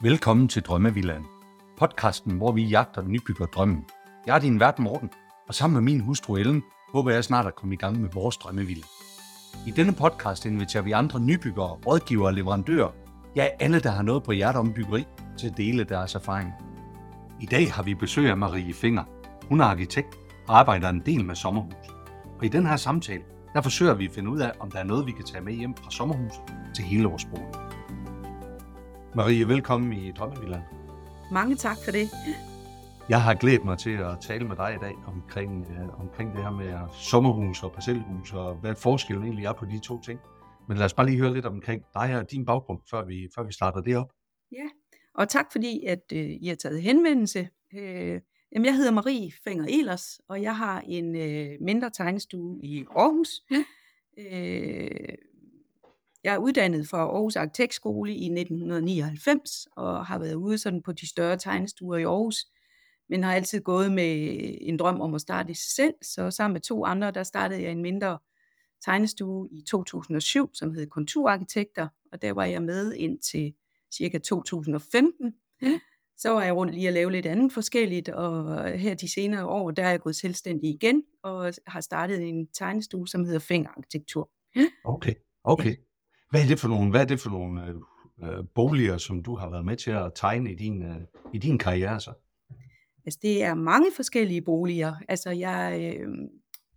Velkommen til Drømmevillaen. Podcasten, hvor vi jagter nybygger drømmen. Jeg er din vært Morten, og sammen med min hustru Ellen, håber jeg snart at komme i gang med vores drømmevilla. I denne podcast inviterer vi andre nybyggere, rådgivere og leverandører, ja alle, der har noget på hjertet om byggeri, til at dele deres erfaring. I dag har vi besøg af Marie Finger. Hun er arkitekt og arbejder en del med sommerhus. Og i den her samtale, der forsøger vi at finde ud af, om der er noget, vi kan tage med hjem fra sommerhuset til hele vores bolig. Marie, velkommen i Drømmevillaen. Mange tak for det. Jeg har glædet mig til at tale med dig i dag omkring, øh, omkring det her med sommerhus og parcelhus, og hvad forskellen egentlig er på de to ting. Men lad os bare lige høre lidt omkring dig og din baggrund, før vi, før vi starter det op. Ja, og tak fordi, at øh, I har taget henvendelse. Øh, jamen, jeg hedder Marie Fenger Elers, og jeg har en øh, mindre tegnestue i Aarhus. Øh, jeg er uddannet fra Aarhus Arkitektskole i 1999, og har været ude sådan på de større tegnestuer i Aarhus, men har altid gået med en drøm om at starte selv. Så sammen med to andre, der startede jeg en mindre tegnestue i 2007, som hed Konturarkitekter, og der var jeg med indtil cirka 2015. Så var jeg rundt lige at lave lidt andet forskelligt, og her de senere år, der er jeg gået selvstændig igen, og har startet en tegnestue, som hedder Fæng Arkitektur. Okay, okay. Hvad er det for nogle, hvad er det for nogle øh, øh, boliger, som du har været med til at tegne i din, øh, i din karriere så? Altså, det er mange forskellige boliger. Altså, jeg, øh,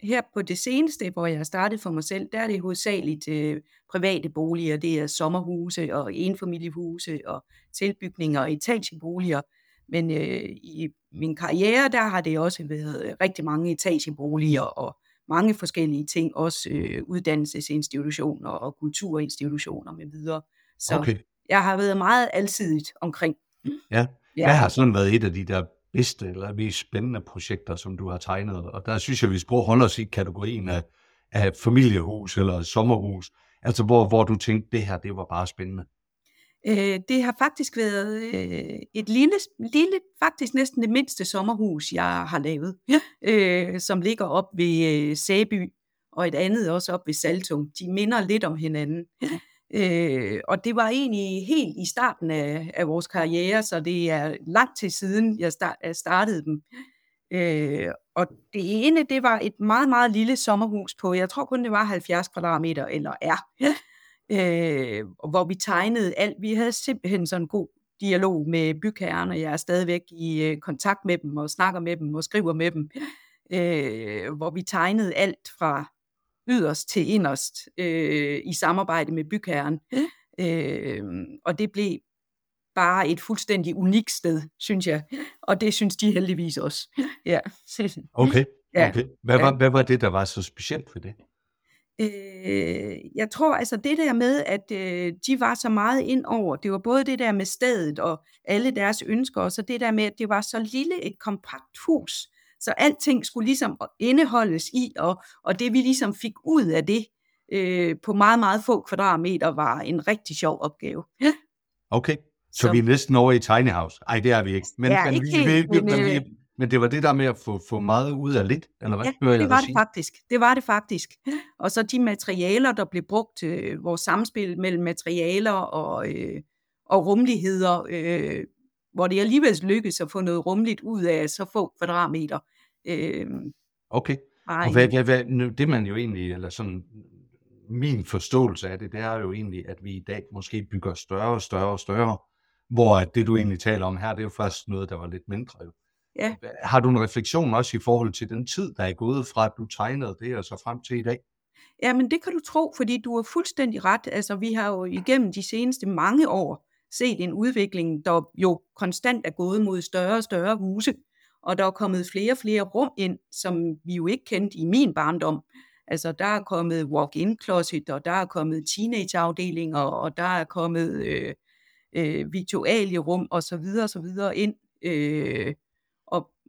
her på det seneste, hvor jeg startede startet for mig selv, der er det hovedsageligt øh, private boliger. Det er sommerhuse og enfamiliehuse og tilbygninger og etageboliger. Men øh, i min karriere, der har det også været rigtig mange etageboliger og mange forskellige ting, også øh, uddannelsesinstitutioner og kulturinstitutioner med videre. Så Okay. jeg har været meget alsidigt omkring. Ja. Ja. Hvad har sådan været et af de der bedste eller mest spændende projekter, som du har tegnet? Og der synes jeg, vi skal holde os i kategorien af, af familiehus eller sommerhus. Altså hvor, hvor du tænkte, det her, det var bare spændende. Øh, det har faktisk været øh, et lille, lille, faktisk næsten det mindste sommerhus, jeg har lavet, Ja. øh, som ligger op ved øh, Sæby, og et andet også op ved Saltum. De minder lidt om hinanden. Øh, og det var egentlig helt i starten af, af vores karriere, så det er lang tid siden, jeg start, jeg startede dem. Øh, og det ene, det var et meget, meget lille sommerhus på, jeg tror kun det var 70 kvadratmeter, eller er, øh, hvor vi tegnede alt. Vi havde simpelthen sådan en god dialog med bygherren, og jeg er stadigvæk i øh, kontakt med dem, og snakker med dem, og skriver med dem, øh, hvor vi tegnede alt fra yderst til inderst øh, i samarbejde med bygherren. Øh, og det blev bare et fuldstændig unikt sted, synes jeg. Og det synes de heldigvis også. Ja. Okay. Ja. okay. Hvad, Ja. var, hvad var det, der var så specielt ved det? Øh, jeg tror altså det der med, at øh, de var så meget ind over, det var både det der med stedet og alle deres ønsker, og så det der med, at det var så lille et kompakt hus, så alting skulle ligesom indeholdes i, og, og det vi ligesom fik ud af det øh, på meget, meget få kvadratmeter, var en rigtig sjov opgave. Okay. Så, Så- vi er næsten over i Tiny House. Nej, det er vi ikke. Men, Ja, men, ikke vi, helt, vi, men, men, vi, øh, men det var det der med at få, få meget ud af lidt, eller hvad? Ja, hører det var det sige? faktisk. Det var det faktisk. Og så de materialer, der blev brugt, øh, vores samspil mellem materialer og, øh, og rumligheder, øh, hvor det alligevel lykkedes at få noget rumligt ud af så få kvadratmeter. Øh, Okay. Og hvad, hvad, hvad, det man jo egentlig, eller sådan min forståelse af det, det er jo egentlig, at vi i dag måske bygger større og større og større, hvor at det du egentlig taler om her, det er jo først noget, der var lidt mindre. Jo. Ja. Har du en refleksion også i forhold til den tid, der er gået fra, at du tegnede det, og så frem til i dag? Ja, men det kan du tro, fordi du har fuldstændig ret. Altså, vi har jo igennem de seneste mange år set en udvikling, der jo konstant er gået mod større og større huse, og der er kommet flere og flere rum ind, som vi jo ikke kendte i min barndom. Altså, der er kommet walk-in closet, og der er kommet teenageafdelinger, og der er kommet øh, øh, viktualierum og så videre og så videre ind. Øh,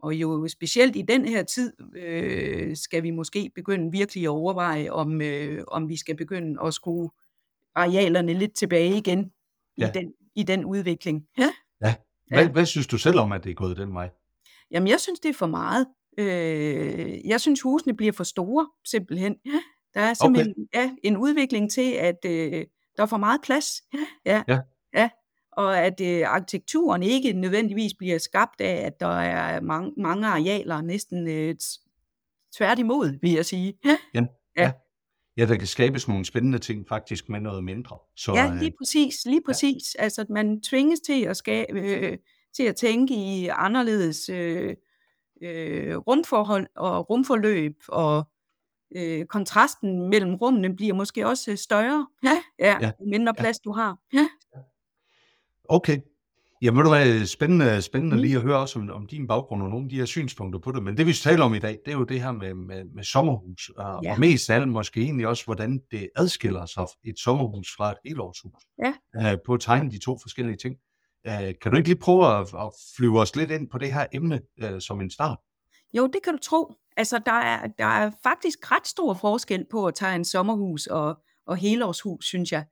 og, jo specielt i den her tid øh, skal vi måske begynde virkelig at overveje, om, øh, om vi skal begynde at skrue arealerne lidt tilbage igen Ja. i, den, i den udvikling. Ja. Hvad, Ja. hvad synes du selv om, at det er gået den vej? Jamen, jeg synes, det er for meget. Øh, jeg synes, husene bliver for store, simpelthen. Der er simpelthen okay. ja, en udvikling til, at øh, der er for meget plads. Ja. Ja. ja. Og at øh, arkitekturen ikke nødvendigvis bliver skabt af, at der er mange, mange arealer, næsten øh, tværtimod, vil jeg sige. Ja, ja. ja. Ja, der kan skabes nogle spændende ting faktisk med noget mindre. Så, ja, lige præcis, lige præcis. Ja. Altså, at man tvinges til at skabe, øh, til at tænke i anderledes øh, øh, rumforhold og rumforløb, og øh, kontrasten mellem rummene bliver måske også større, ja, ja, ja. mindre plads ja. du har. Ja. Okay. Ja, må du være spændende, spændende mm. lige at høre også om, om din baggrund og nogle af de her synspunkter på det. Men det vi taler om i dag, det er jo det her med, med, med sommerhus, og, ja. og mest af alt måske egentlig også, hvordan det adskiller sig et sommerhus fra et helårshus. Ja. Uh, på at tegne de to forskellige ting. Uh, kan du ikke lige prøve at, at flyve os lidt ind på det her emne uh, som en start? Jo, det kan du tro. Altså, der er, der er faktisk ret stor forskel på at tage en sommerhus og, og helårshus, synes jeg.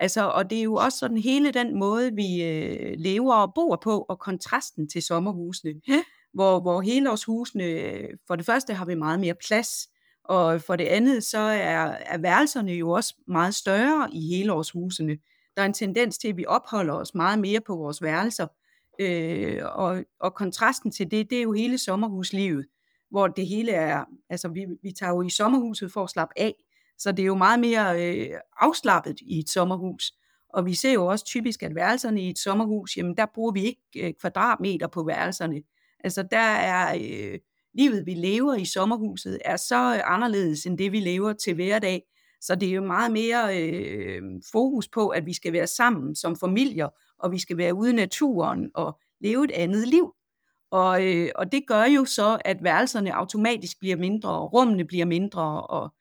Altså, og det er jo også sådan hele den måde, vi øh, lever og bor på, og kontrasten til sommerhusene. Hvor, hvor helårshusene, for det første har vi meget mere plads, og for det andet, så er, er værelserne jo også meget større i helårshusene. Der er en tendens til, at vi opholder os meget mere på vores værelser, øh, og, og kontrasten til det, det er jo hele sommerhuslivet, hvor det hele er, altså vi, vi tager jo i sommerhuset for at slappe af, så det er jo meget mere øh, afslappet i et sommerhus. Og vi ser jo også typisk, at værelserne i et sommerhus, jamen der bruger vi ikke øh, kvadratmeter på værelserne. Altså der er øh, livet, vi lever i sommerhuset, er så øh, anderledes end det, vi lever til hverdag. Så det er jo meget mere øh, fokus på, at vi skal være sammen som familier, og vi skal være ude i naturen og leve et andet liv. Og, øh, og det gør jo så, at værelserne automatisk bliver mindre, og rummene bliver mindre, og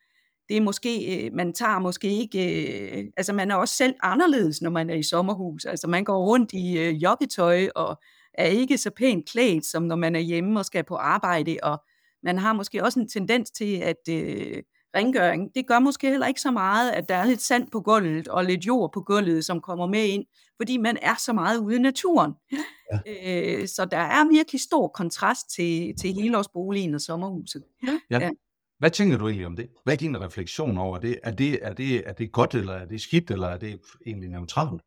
det er måske, øh, man tager måske ikke, øh, altså man er også selv anderledes, når man er i sommerhus. Altså man går rundt i øh, joggetøj og er ikke så pænt klædt, som når man er hjemme og skal på arbejde, og man har måske også en tendens til, at øh, rengøring, det gør måske heller ikke så meget, at der er lidt sand på gulvet og lidt jord på gulvet, som kommer med ind, fordi man er så meget ude i naturen. Ja. Øh, så der er virkelig stor kontrast til, til helårsboligen og sommerhuset. Ja. ja. Hvad tænker du egentlig om det? Hvad er din refleksion over det? Er det, er det, er det godt, eller er det skidt, eller er det egentlig neutralt?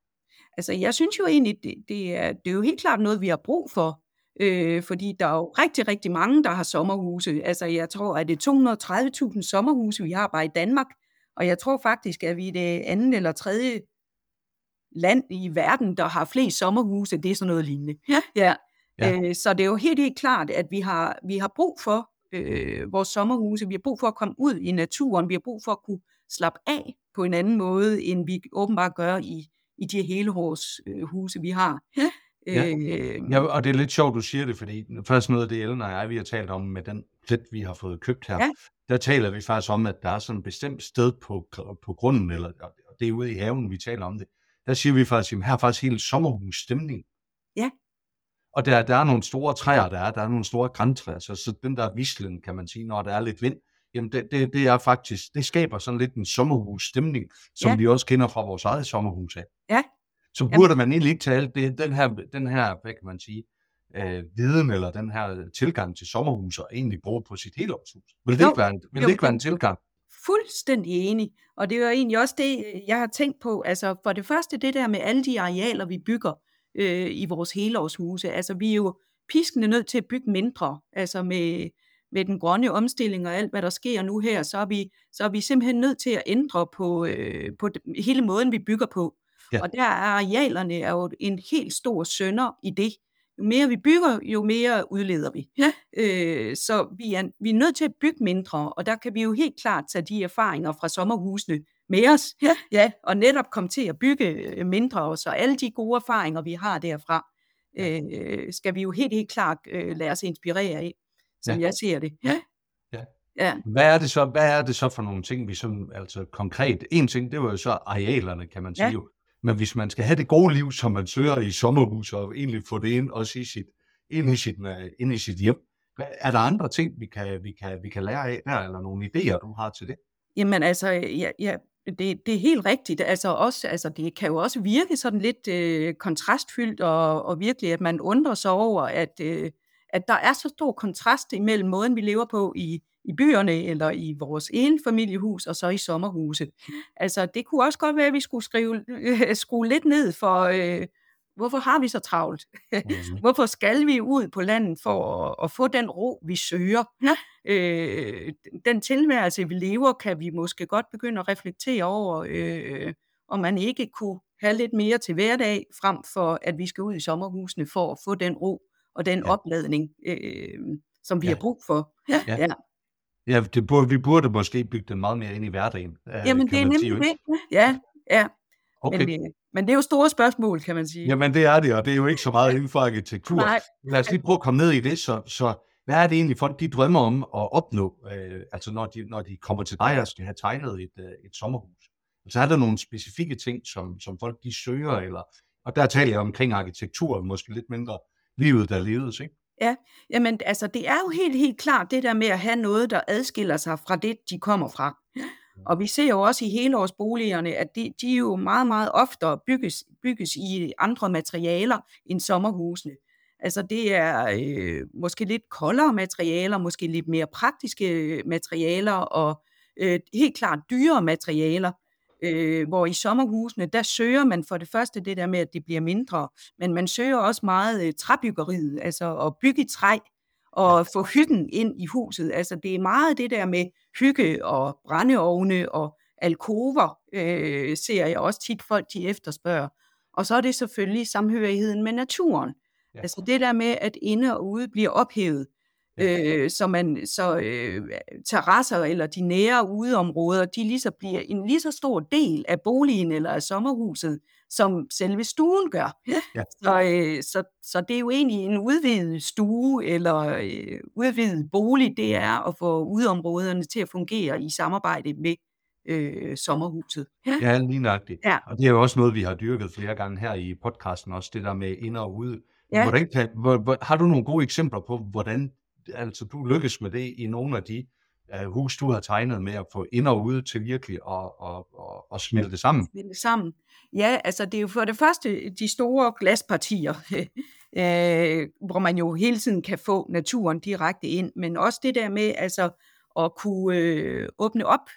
Altså, jeg synes jo egentlig, det, det, er, det er jo helt klart noget, vi har brug for. Øh, fordi der er jo rigtig, rigtig mange, der har sommerhuse. Altså, jeg tror, at det er 230.000 sommerhuse, vi har bare i Danmark. Og jeg tror faktisk, at vi er det andet eller tredje land i verden, der har flest sommerhuse. Det er sådan noget lignende. Ja. ja. ja. Øh, så det er jo helt, helt klart, at vi har, vi har brug for øh, vores sommerhuse. Vi har brug for at komme ud i naturen. Vi har brug for at kunne slappe af på en anden måde, end vi åbenbart gør i, i de helhårs øh, huse, vi har. Ja. Ja. Øh, ja, og det er lidt sjovt, du siger det, fordi først noget af det, Ellen og jeg, vi har talt om med den plet, vi har fået købt her, ja. der taler vi faktisk om, at der er sådan et bestemt sted på, på grunden, eller det er ude i haven, vi taler om det. Der siger vi faktisk, at her er faktisk helt sommerhusstemning. Ja. Og der, der er nogle store træer, der er, der er nogle store græntræer, så, så den der vislen, kan man sige, når der er lidt vind, jamen det, det, det er faktisk, det skaber sådan lidt en sommerhusstemning, som ja. vi også kender fra vores eget sommerhus af. Ja. Så burde jamen. man egentlig ikke tage det, den her, den her, hvad kan man sige, øh, viden eller den her tilgang til sommerhus og egentlig bruge på sit helårshus. Vil det jo, ikke være en, vil jo, det ikke være en tilgang? Fuldstændig enig. Og det er jo egentlig også det, jeg har tænkt på. Altså for det første det der med alle de arealer, vi bygger øh, i vores helårshuse. Altså vi er jo piskende nødt til at bygge mindre, altså med, med den grønne omstilling og alt, hvad der sker nu her, så er vi, så er vi simpelthen nødt til at ændre på, øh, på hele måden, vi bygger på. Ja. Og der er arealerne er jo en helt stor sønder i det. Jo mere vi bygger, jo mere udleder vi. Ja. Øh, så vi er, vi er nødt til at bygge mindre, og der kan vi jo helt klart tage de erfaringer fra sommerhusene med os, ja. ja, og netop komme til at bygge øh, mindre, og så alle de gode erfaringer, vi har derfra, ja. øh, skal vi jo helt, helt klart øh, lade os inspirere af, som ja. jeg ser det. Ja. Ja. Ja. Hvad er det så, hvad er det så for nogle ting, vi som, altså konkret, en ting, det var jo så arealerne, kan man sige ja. jo, men hvis man skal have det gode liv, som man søger i sommerhus, og egentlig få det ind også i sit, ind i sit, øh, ind i sit hjem, er der andre ting, vi kan, vi kan, vi kan lære af der, eller nogle idéer, du har til det? Jamen altså, jeg, jeg, det, det er helt rigtigt. Altså, også, altså, det kan jo også virke sådan lidt øh, kontrastfyldt, og, og virkelig, at man undrer sig over, at, øh, at der er så stor kontrast imellem måden, vi lever på i, i byerne, eller i vores familiehus, og så i sommerhuset. Altså, det kunne også godt være, at vi skulle skrive, øh, skrue lidt ned for, øh, hvorfor har vi så travlt? Mhm. hvorfor skal vi ud på landet for at, at få den ro, vi søger? Øh, den tilværelse, vi lever, kan vi måske godt begynde at reflektere over, øh, om man ikke kunne have lidt mere til hverdag, frem for at vi skal ud i sommerhusene for at få den ro og den Ja. opladning, øh, som vi Ja. har brug for. Ja. ja. Ja, det burde, vi burde måske bygge den meget mere ind i hverdagen. øh, Jamen, det er nemlig det. Ja, ja. Okay. Men, øh, men det er jo store spørgsmål, kan man sige. Jamen det er det, og det er jo ikke så meget inden for arkitektur. Nej. Lad os lige prøve at komme ned i det, så, så hvad er det egentlig folk de drømmer om at opnå, øh, altså når de, når de kommer til dig og skal have tegnet et, øh, et sommerhus? Så er der nogle specifikke ting, som, som folk de søger, eller, og der taler jeg omkring arkitektur, måske lidt mindre livet, der leves, ikke? Jamen, altså, det er jo helt, helt klart det der med at have noget, der adskiller sig fra det, de kommer fra. Og vi ser jo også i helårsboligerne, at de, de jo meget, meget oftere bygges, bygges i andre materialer end sommerhusene. Altså det er øh, måske lidt koldere materialer, måske lidt mere praktiske øh, materialer og øh, helt klart dyre materialer. Øh, hvor i sommerhusene, der søger man for det første det der med, at det bliver mindre, men man søger også meget øh, træbyggeriet, altså at bygge træ og få hyggen ind i huset. Altså det er meget det der med hygge og brændeovne og alkover, øh, ser jeg også tit folk de efterspørger. Og så er det selvfølgelig samhørigheden med naturen. Ja. Ja. Altså det der med, at inde og ude bliver ophævet, øh, så man så øh, terrasser eller de nære udeområder, de lige så bliver en lige så stor del af boligen eller af sommerhuset, som selve stuen gør. Ja. Så, øh, så, så det er jo egentlig en udvidet stue eller øh, udvidet bolig, det er at få udeområderne til at fungere i samarbejde med øh, sommerhuset. Ja, lige nøjagtigt. Ja. Og det er jo også noget, vi har dyrket flere gange her i podcasten også, det der med ind og ude. Ja. Hvordan kan, hvor, hvor, har du nogle gode eksempler på, hvordan altså, du lykkes med det i nogle af de øh, hus, du har tegnet med at få ind og ude til virkelig at, og, og, og smelte sammen? Smelte sammen. Ja, altså det er jo for det første øh, de store glaspartier, øh, hvor man jo hele tiden kan få naturen direkte ind, men også det der med altså at kunne øh, åbne op,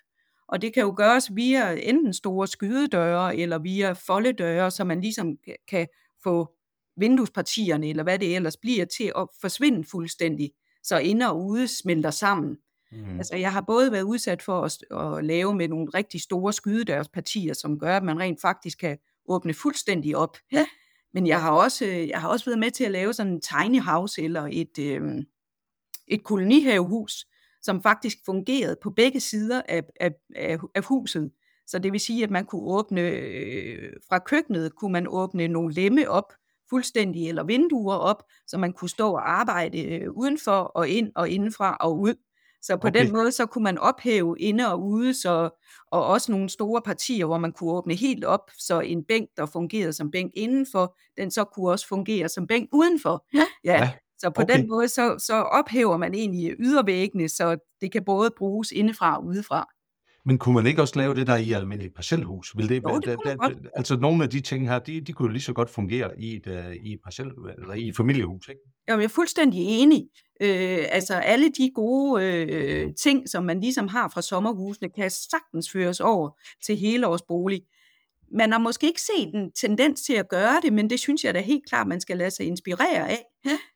og det kan jo gøres via enten store skydedøre eller via foldedøre, så man ligesom kan få vinduespartierne, eller hvad det ellers bliver, til at forsvinde fuldstændig, så ind og ude smelter sammen. Mm. Altså, jeg har både været udsat for at, at lave med nogle rigtig store skydedørspartier, som gør, at man rent faktisk kan åbne fuldstændig op. Ja. Men jeg har, også, jeg har også været med til at lave sådan en tiny house eller et, øh, et kolonihavehus, som faktisk fungerede på begge sider af, af, af, af huset. Så det vil sige, at man kunne åbne, øh, fra køkkenet kunne man åbne nogle lemme op, fuldstændig, eller vinduer op, så man kunne stå og arbejde øh, udenfor og ind og indenfra og ud. Så på Okay. den måde, så kunne man ophæve inde og ude, så, og også nogle store partier, hvor man kunne åbne helt op, så en bænk, der fungerede som bænk indenfor, den så kunne også fungere som bænk udenfor. Ja. Ja, ja. Så på okay. den måde, så, så ophæver man egentlig ydervæggene, så det kan både bruges indefra og udefra. Men kunne man ikke også lave det der i almindeligt parcelhus? Vil det, Jo, det da- da- da- altså nogle af de ting her, de, de kunne lige så godt fungere i et, uh, i et parcel, eller i et familiehus, ikke? Jamen, jeg er fuldstændig enig. Øh, altså alle de gode øh, ting, som man ligesom har fra sommerhusene, kan sagtens føres over til helårsbolig. Man har måske ikke set en tendens til at gøre det, men det synes jeg da helt klart, man skal lade sig inspirere af.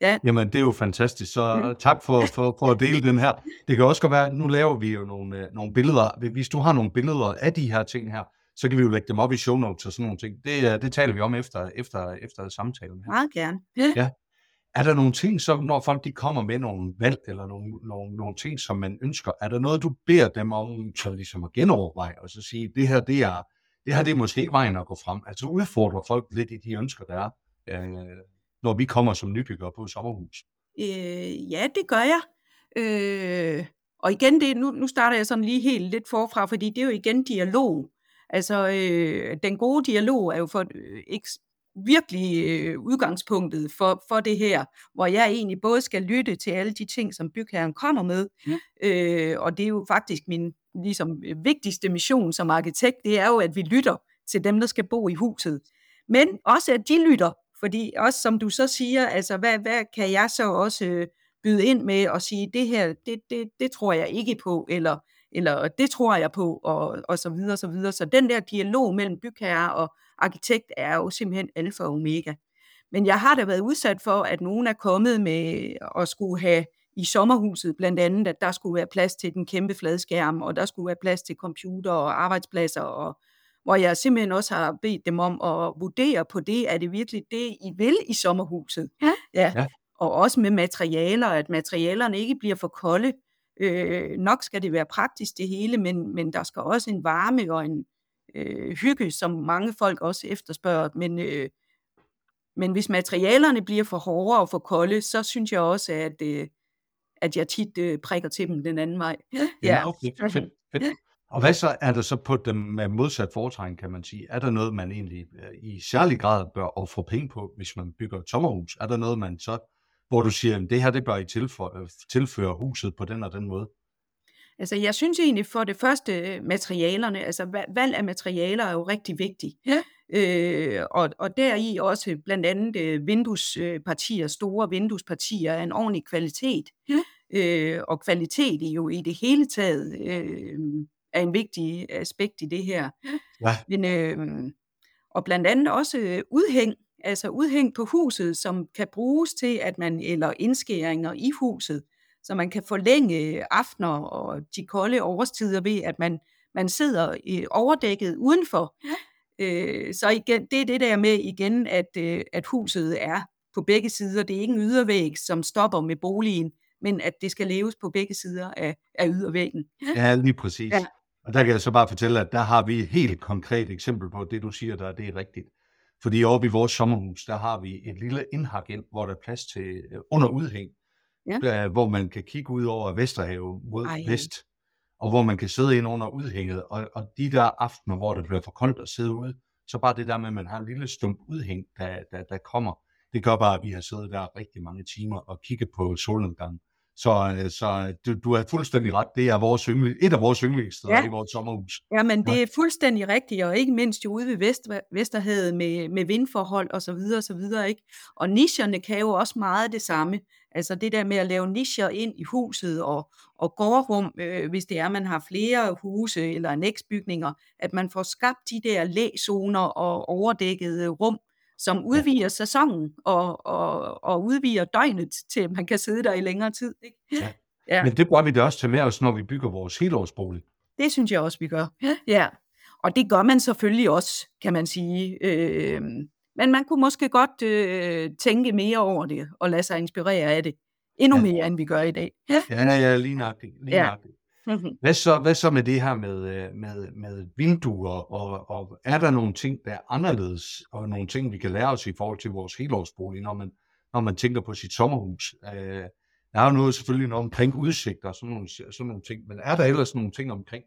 Ja, Jamen, det er jo fantastisk, så Mm. tak for, for, for at dele den her. Det kan også godt være, nu laver vi jo nogle, øh, nogle billeder. Hvis du har nogle billeder af de her ting her, så kan vi jo lægge dem op i show notes og sådan nogle ting. Det, øh, det taler vi om efter, efter, efter samtalen her. meget gerne. Ja. Ja. Er der nogle ting, som når folk de kommer med nogle valg, eller nogle, nogle, nogle ting, som man ønsker, er der noget, du beder dem om, så ligesom at genoverveje, og så sige, det her, det er, det her, det er måske vejen at gå frem. Altså udfordre folk lidt i de ønsker, der er, øh, når vi kommer som nybyggere på et sommerhus. Øh, ja, det gør jeg. Øh, og igen, det, nu, nu starter jeg sådan lige helt lidt forfra, fordi det er jo igen dialog. Altså, øh, den gode dialog er jo for øh, ikke virkelig øh, udgangspunktet for, for det her, hvor jeg egentlig både skal lytte til alle de ting, som bygherren kommer med, Ja. øh, og det er jo faktisk min ligesom, øh, vigtigste mission som arkitekt, det er jo, at vi lytter til dem, der skal bo i huset. Men også, at de lytter, fordi også som du så siger, altså hvad, hvad kan jeg så også øh, byde ind med og sige, det her, det, det, det tror jeg ikke på, eller, eller det tror jeg på, og, og så videre, så videre. Så den der dialog mellem bygherre og arkitekt er jo simpelthen alfa og omega. Men jeg har da været udsat for, at nogen er kommet med at skulle have i sommerhuset blandt andet, at der skulle være plads til den kæmpe fladskærm, og der skulle være plads til computer og arbejdspladser, og hvor jeg simpelthen også har bedt dem om at vurdere på det, er det virkelig det, I vil i sommerhuset? Ja. ja. ja. Og også med materialer, at materialerne ikke bliver for kolde. Øh, nok skal det være praktisk det hele, men, men der skal også en varme og en øh, hygge, som mange folk også efterspørger. Men, øh, men hvis materialerne bliver for hårde og for kolde, så synes jeg også, at, øh, at jeg tit øh, prikker til dem den anden vej. Ja, ja okay. fedt, fedt. Og hvad så er der så på dem med modsat foretegn, kan man sige? Er der noget, man egentlig øh, i særlig grad bør få penge på, hvis man bygger et sommerhus? Er der noget, man så, hvor du siger, at det her det bør I tilføre, øh, tilføre huset på den og den måde? Altså, jeg synes egentlig for det første øh, materialerne, altså valg af materialer er jo rigtig vigtigt. Ja. Øh, og, og deri også blandt andet vinduespartier, store vinduespartier af en ordentlig kvalitet. Ja. Øh, og kvalitet er jo i det hele taget øh, er en vigtig aspekt i det her. Ja. Men, øh, og blandt andet også udhæng, altså udhæng på huset, som kan bruges til, at man, eller indskæringer i huset, så man kan forlænge aftener og de kolde årstider ved, at man, man sidder i overdækket udenfor. Øh, så igen, det er det der med igen, at, øh, at huset er på begge sider. Det er ikke en ydervæg, som stopper med boligen, men at det skal leves på begge sider af, af ydervæggen. Ja, lige præcis. Ja. Og der kan jeg så bare fortælle, at der har vi et helt konkret eksempel på, at det du siger der, det er rigtigt. Fordi oppe i vores sommerhus, der har vi et lille indhak ind, hvor der er plads til øh, under udhæng, ja. hvor man kan kigge ud over Vesterhavet mod Ej. vest, og hvor man kan sidde ind under udhænget. Og, og de der aftener, hvor det bliver for koldt at sidde ude, så bare det der med, at man har en lille stump udhæng, der, der, der kommer, det gør bare, at vi har siddet der rigtig mange timer og kigget på solnedgangen. Så, øh, så du, du er fuldstændig ret. Det er vores yndling, et af vores yndlingssteder ja. i vores sommerhus. Ja, men det er fuldstændig rigtigt, og ikke mindst jo ude ved Vest, Vesterhavet med, med vindforhold og så videre og så videre. Ikke? Og nicherne kan jo også meget det samme. Altså det der med at lave nicher ind i huset og, og gårdrum, øh, hvis det er, at man har flere huse eller anneksbygninger, at man får skabt de der læzoner og overdækkede rum, som udvider sæsonen og, og, og udvider døgnet til, at man kan sidde der i længere tid. Ikke? Ja. ja. Men det bør vi da også tage med os, når vi bygger vores helårsbolig. Det synes jeg også, vi gør. Ja. Og det gør man selvfølgelig også, kan man sige. Øh, men man kunne måske godt øh, tænke mere over det og lade sig inspirere af det. Endnu ja. mere, end vi gør i dag. Ja, ja, ja lige nøjagtigt. Lige ja. nøjagtigt. Mm-hmm. Hvad, så, hvad så med det her med, øh, med, med vinduer, og, og er der nogle ting, der er anderledes, og nogle ting, vi kan lære os i forhold til vores helårsbolig, når man, når man tænker på sit sommerhus? Øh, der er jo noget selvfølgelig noget omkring udsigter og sådan nogle, sådan nogle ting, men er der ellers nogle ting omkring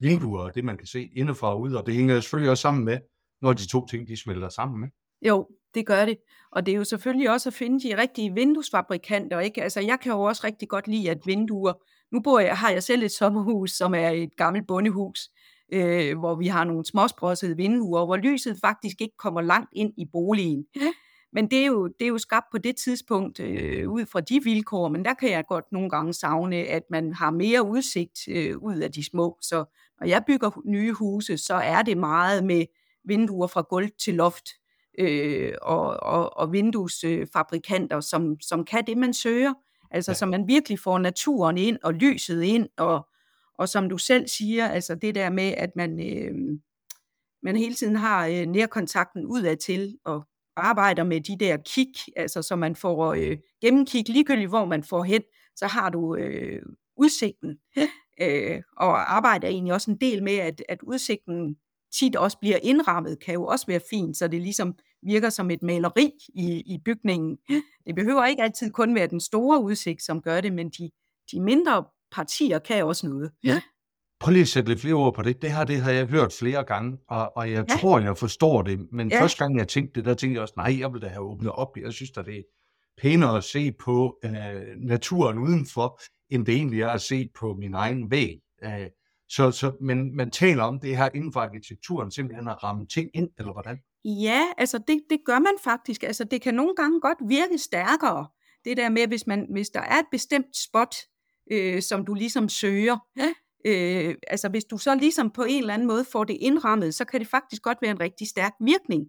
vinduer, og det man kan se indefra og ud, og det hænger selvfølgelig også sammen med, når de to ting de smelter sammen med? Jo, det gør det. Og det er jo selvfølgelig også at finde de rigtige vinduesfabrikanter. Ikke? Altså, jeg kan jo også rigtig godt lide, at vinduer nu bor jeg, har jeg selv et sommerhus, som er et gammelt bondehus, øh, hvor vi har nogle småsprossede vinduer, hvor lyset faktisk ikke kommer langt ind i boligen. Men det er jo, det er jo skabt på det tidspunkt øh, ud fra de vilkår, men der kan jeg godt nogle gange savne, at man har mere udsigt øh, ud af de små. Så når jeg bygger nye huse, så er det meget med vinduer fra gulv til loft øh, og, og, og vinduesfabrikanter, som, som kan det, man søger. Altså, ja. så man virkelig får naturen ind og lyset ind, og, og som du selv siger, altså det der med, at man, øh, man hele tiden har øh, nærkontakten udad til, og arbejder med de der kig, altså så man får øh, gennemkig, ligegyldigt hvor man får hen, så har du øh, udsigten. Øh, og arbejder egentlig også en del med, at, at udsigten tit også bliver indrammet, kan jo også være fint, så det ligesom virker som et maleri i, i bygningen. Det behøver ikke altid kun være den store udsigt, som gør det, men de, de mindre partier kan også noget. Ja. Prøv lige at sætte lidt flere ord på det. Det her det har jeg hørt flere gange, og, og jeg ja. tror, jeg forstår det. Men ja. første gang, jeg tænkte det, der tænkte jeg også, nej, jeg vil da have åbnet op. Jeg synes at det er pænere at se på øh, naturen udenfor, end det egentlig er at se på min egen væg. Øh, så, så, men man taler om det her inden for arkitekturen, simpelthen at ramme ting ind, eller hvordan? Ja, altså det, det gør man faktisk. Altså det kan nogle gange godt virke stærkere. Det der med, hvis, man, hvis der er et bestemt spot, øh, som du ligesom søger, ja. øh, altså hvis du så ligesom på en eller anden måde får det indrammet, så kan det faktisk godt være en rigtig stærk virkning,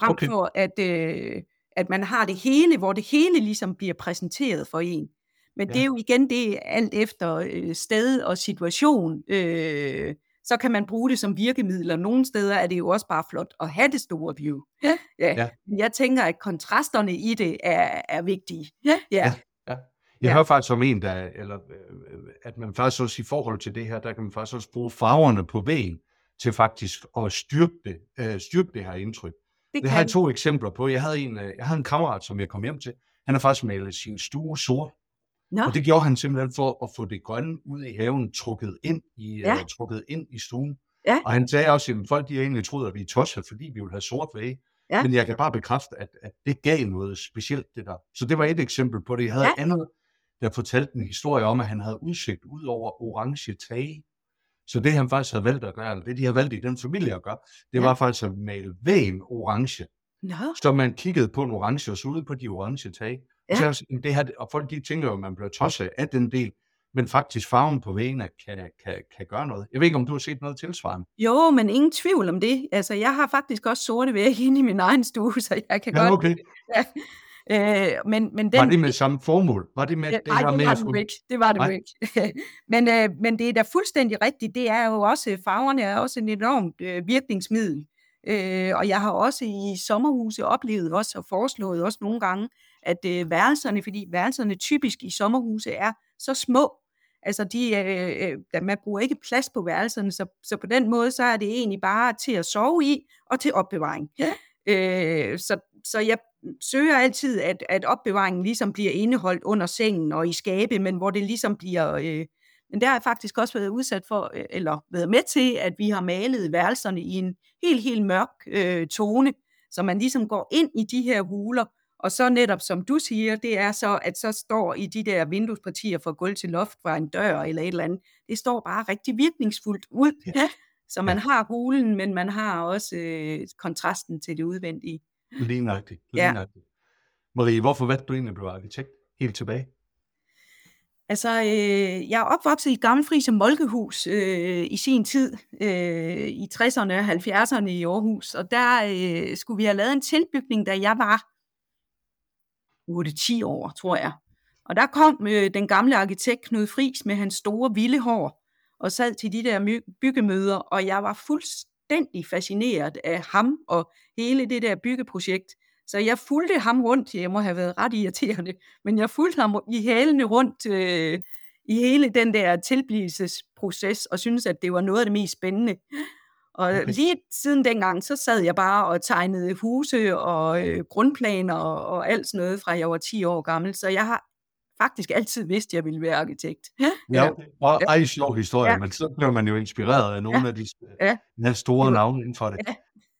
frem okay. for at, øh, at man har det hele, hvor det hele ligesom bliver præsenteret for en. Men ja. det er jo igen det, alt efter øh, sted og situation, øh, så kan man bruge det som virkemidler. Nogle steder er det jo også bare flot at have det store view. Ja. Ja. ja. Jeg tænker, at kontrasterne i det er, er vigtige. Ja. ja. ja. Jeg ja. hører faktisk om en, der, eller, øh, at man faktisk også i forhold til det her, der kan man faktisk også bruge farverne på væggen til faktisk at styrke det, øh, styrke det her indtryk. Det, det har jeg to eksempler på. Jeg havde, en, øh, jeg havde en kammerat, som jeg kom hjem til. Han har faktisk malet sin stue sort. Nå. Og det gjorde han simpelthen for at få det grønne ud i haven trukket ind i, ja. uh, trukket ind i stuen. Ja. Og han sagde også, at folk de egentlig troet, at vi er tosset, fordi vi vil have sort væg. Ja. Men jeg kan bare bekræfte, at, at det gav noget specielt, det der. Så det var et eksempel på det. Jeg havde ja. andet, der fortalte en historie om, at han havde udsigt ud over orange tage. Så det han faktisk havde valgt at gøre, eller det de havde valgt i den familie at gøre, det ja. var faktisk at male vægen orange. No. Så man kiggede på en orange og så ud på de orange tag. Ja. Så det her, og folk de tænker jo, at man bliver tosset af den del, men faktisk farven på væggene kan, kan, kan gøre noget. Jeg ved ikke, om du har set noget tilsvarende? Jo, men ingen tvivl om det. Altså, jeg har faktisk også sorte vægge inde i min egen stue, så jeg kan ja, godt... Okay. Ja. Øh, men, men den, var det med samme formål? Var det med ja, det her det med var det jo ikke. Det var det jo ikke. men, øh, men det er da fuldstændig rigtigt. Det er jo også, farverne er også en enormt øh, virkningsmiddel. Øh, og jeg har også i sommerhuse oplevet også og foreslået også nogle gange, at øh, værelserne, fordi værelserne typisk i sommerhuse er så små, altså de, øh, øh, man bruger ikke plads på værelserne, så, så på den måde, så er det egentlig bare til at sove i og til opbevaring. Ja. Øh, så, så jeg søger altid, at, at opbevaringen ligesom bliver indeholdt under sengen og i skabe, men hvor det ligesom bliver... Øh, men der har jeg faktisk også været udsat for, øh, eller været med til, at vi har malet værelserne i en helt, helt mørk øh, tone, så man ligesom går ind i de her huler, og så netop, som du siger, det er så, at så står i de der vinduespartier fra gulv til loft fra en dør eller et eller andet, det står bare rigtig virkningsfuldt ud. Ja. Så man ja. har hulen, men man har også øh, kontrasten til det udvendige. Lige nøjagtigt. Ja. Marie, hvorfor valgte du egentlig at blive arkitekt helt tilbage? Altså, øh, jeg er opvokset i et gammelt frise som Molkehus øh, i sin tid, øh, i 60'erne og 70'erne i Aarhus, og der øh, skulle vi have lavet en tilbygning, da jeg var 8-10 år, tror jeg. Og der kom øh, den gamle arkitekt Knud Friis med hans store vilde hår, og sad til de der byggemøder, og jeg var fuldstændig fascineret af ham og hele det der byggeprojekt. Så jeg fulgte ham rundt, jeg må have været ret irriterende, men jeg fulgte ham i hælene rundt øh, i hele den der tilblivelsesproces, og synes at det var noget af det mest spændende. Og okay. lige siden dengang, så sad jeg bare og tegnede huse og øh, grundplaner og, og alt sådan noget, fra jeg var 10 år gammel. Så jeg har faktisk altid vidst, at jeg ville være arkitekt. Ja, og ej, sjov historie, ja. men så bliver man jo inspireret af nogle ja. af de ja. store navne inden for det. Ja.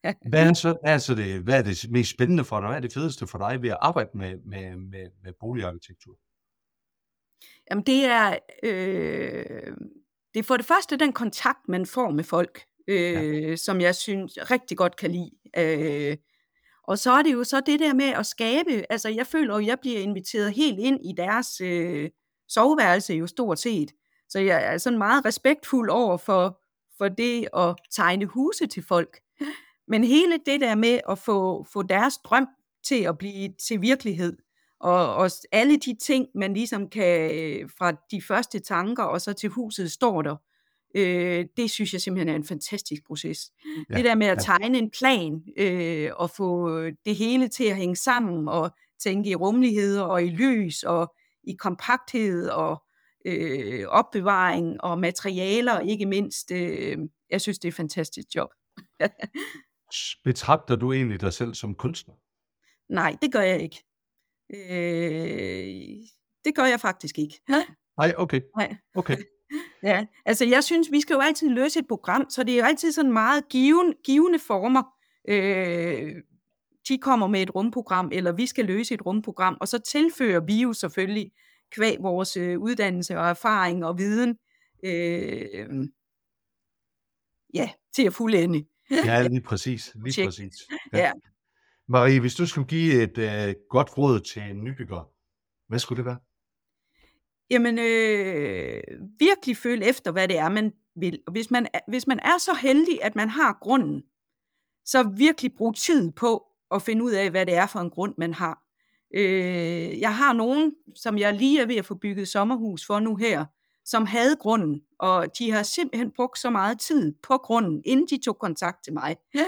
Hvad, er så, altså det, hvad er det mest spændende for dig? Hvad er det fedeste for dig ved at arbejde med, med, med, med boligarkitektur? Jamen det er, øh, det er for det første den kontakt, man får med folk, øh, ja. som jeg synes rigtig godt kan lide. Øh, og så er det jo så det der med at skabe, altså jeg føler at jeg bliver inviteret helt ind i deres øh, soveværelse jo stort set. Så jeg er sådan meget respektfuld over for, for det at tegne huse til folk. Men hele det der med at få, få deres drøm til at blive til virkelighed, og, og alle de ting, man ligesom kan øh, fra de første tanker, og så til huset står der, øh, det synes jeg simpelthen er en fantastisk proces. Ja, det der med at tegne en plan, øh, og få det hele til at hænge sammen, og tænke i rummelighed, og i lys, og i kompakthed, og øh, opbevaring, og materialer ikke mindst. Øh, jeg synes, det er et fantastisk job. Betragter du egentlig dig selv som kunstner? Nej, det gør jeg ikke. Øh, det gør jeg faktisk ikke. Nej, okay. Nej. okay. Ja, altså jeg synes, vi skal jo altid løse et program, så det er jo altid sådan meget givende, givende former. Øh, de kommer med et rumprogram, eller vi skal løse et rumprogram, og så tilfører vi jo selvfølgelig kvæg vores øh, uddannelse og erfaring og viden øh, ja, til at fuldende. Ja, lige præcis. Lige Check. præcis. Ja. ja. Marie, hvis du skulle give et uh, godt råd til en nybygger, hvad skulle det være? Jamen, øh, virkelig føle efter, hvad det er, man vil. Og hvis man, hvis man er så heldig, at man har grunden, så virkelig brug tid på at finde ud af, hvad det er for en grund, man har. Øh, jeg har nogen, som jeg lige er ved at få bygget sommerhus for nu her, som havde grunden, og de har simpelthen brugt så meget tid på grunden, inden de tog kontakt til mig. Ja.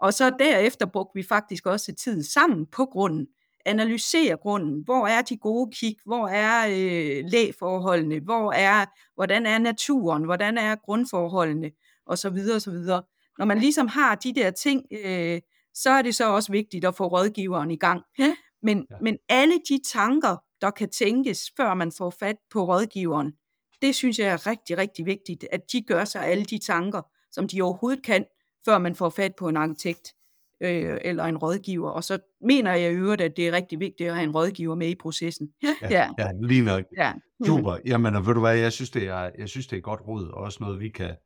Og så derefter brugte vi faktisk også tid sammen på grunden. Analysere grunden. Hvor er de gode kig? Hvor er øh, lægeforholdene? Hvor er, hvordan er naturen? Hvordan er grundforholdene? Og så videre, og så videre. Når man ligesom har de der ting, øh, så er det så også vigtigt at få rådgiveren i gang. Ja. Men, ja. men alle de tanker, der kan tænkes, før man får fat på rådgiveren, det synes jeg er rigtig, rigtig vigtigt, at de gør sig alle de tanker, som de overhovedet kan, før man får fat på en arkitekt øh, eller en rådgiver. Og så mener jeg i øvrigt, at det er rigtig vigtigt at have en rådgiver med i processen. Ja, ja. ja lige nok. Ja. Super. Jamen, ved du hvad, jeg synes, det er, jeg synes, det er godt råd, og også noget, vi kan,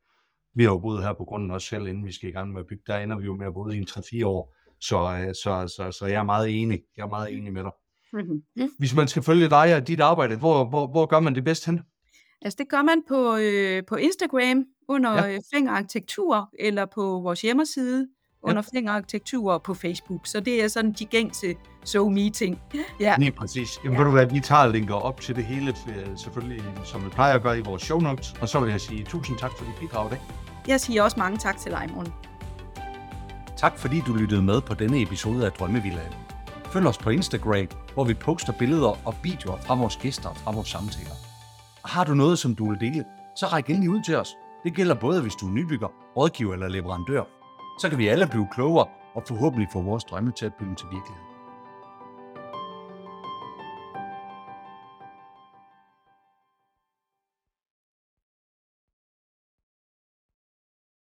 vi har jo boet her på grunden også selv, inden vi skal i gang med at bygge. Der ender vi jo med at bo i en 3-4 år. Så, øh, så, så, så jeg er meget enig. Jeg er meget enig med dig. Mm-hmm. Hvis man skal følge dig og dit arbejde, hvor, hvor, hvor gør man det bedst hen? Altså det gør man på, øh, på Instagram under ja. Øh, Arkitektur, eller på vores hjemmeside under ja. Arkitektur på Facebook. Så det er sådan de gængse so meeting. Ja. Lige præcis. Jamen ja. ved du hvad, vi tager linker op til det hele, selvfølgelig som vi plejer at gøre i vores show notes. Og så vil jeg sige tusind tak for dit bidrag i dag. Jeg siger også mange tak til dig, Morten. Tak fordi du lyttede med på denne episode af Drømmevillaen. Følg os på Instagram, hvor vi poster billeder og videoer fra vores gæster og fra vores samtaler. Har du noget, som du vil dele, så ræk endelig ud til os. Det gælder både, hvis du er nybygger, rådgiver eller leverandør. Så kan vi alle blive klogere og forhåbentlig få vores drømme til at blive til virkelighed.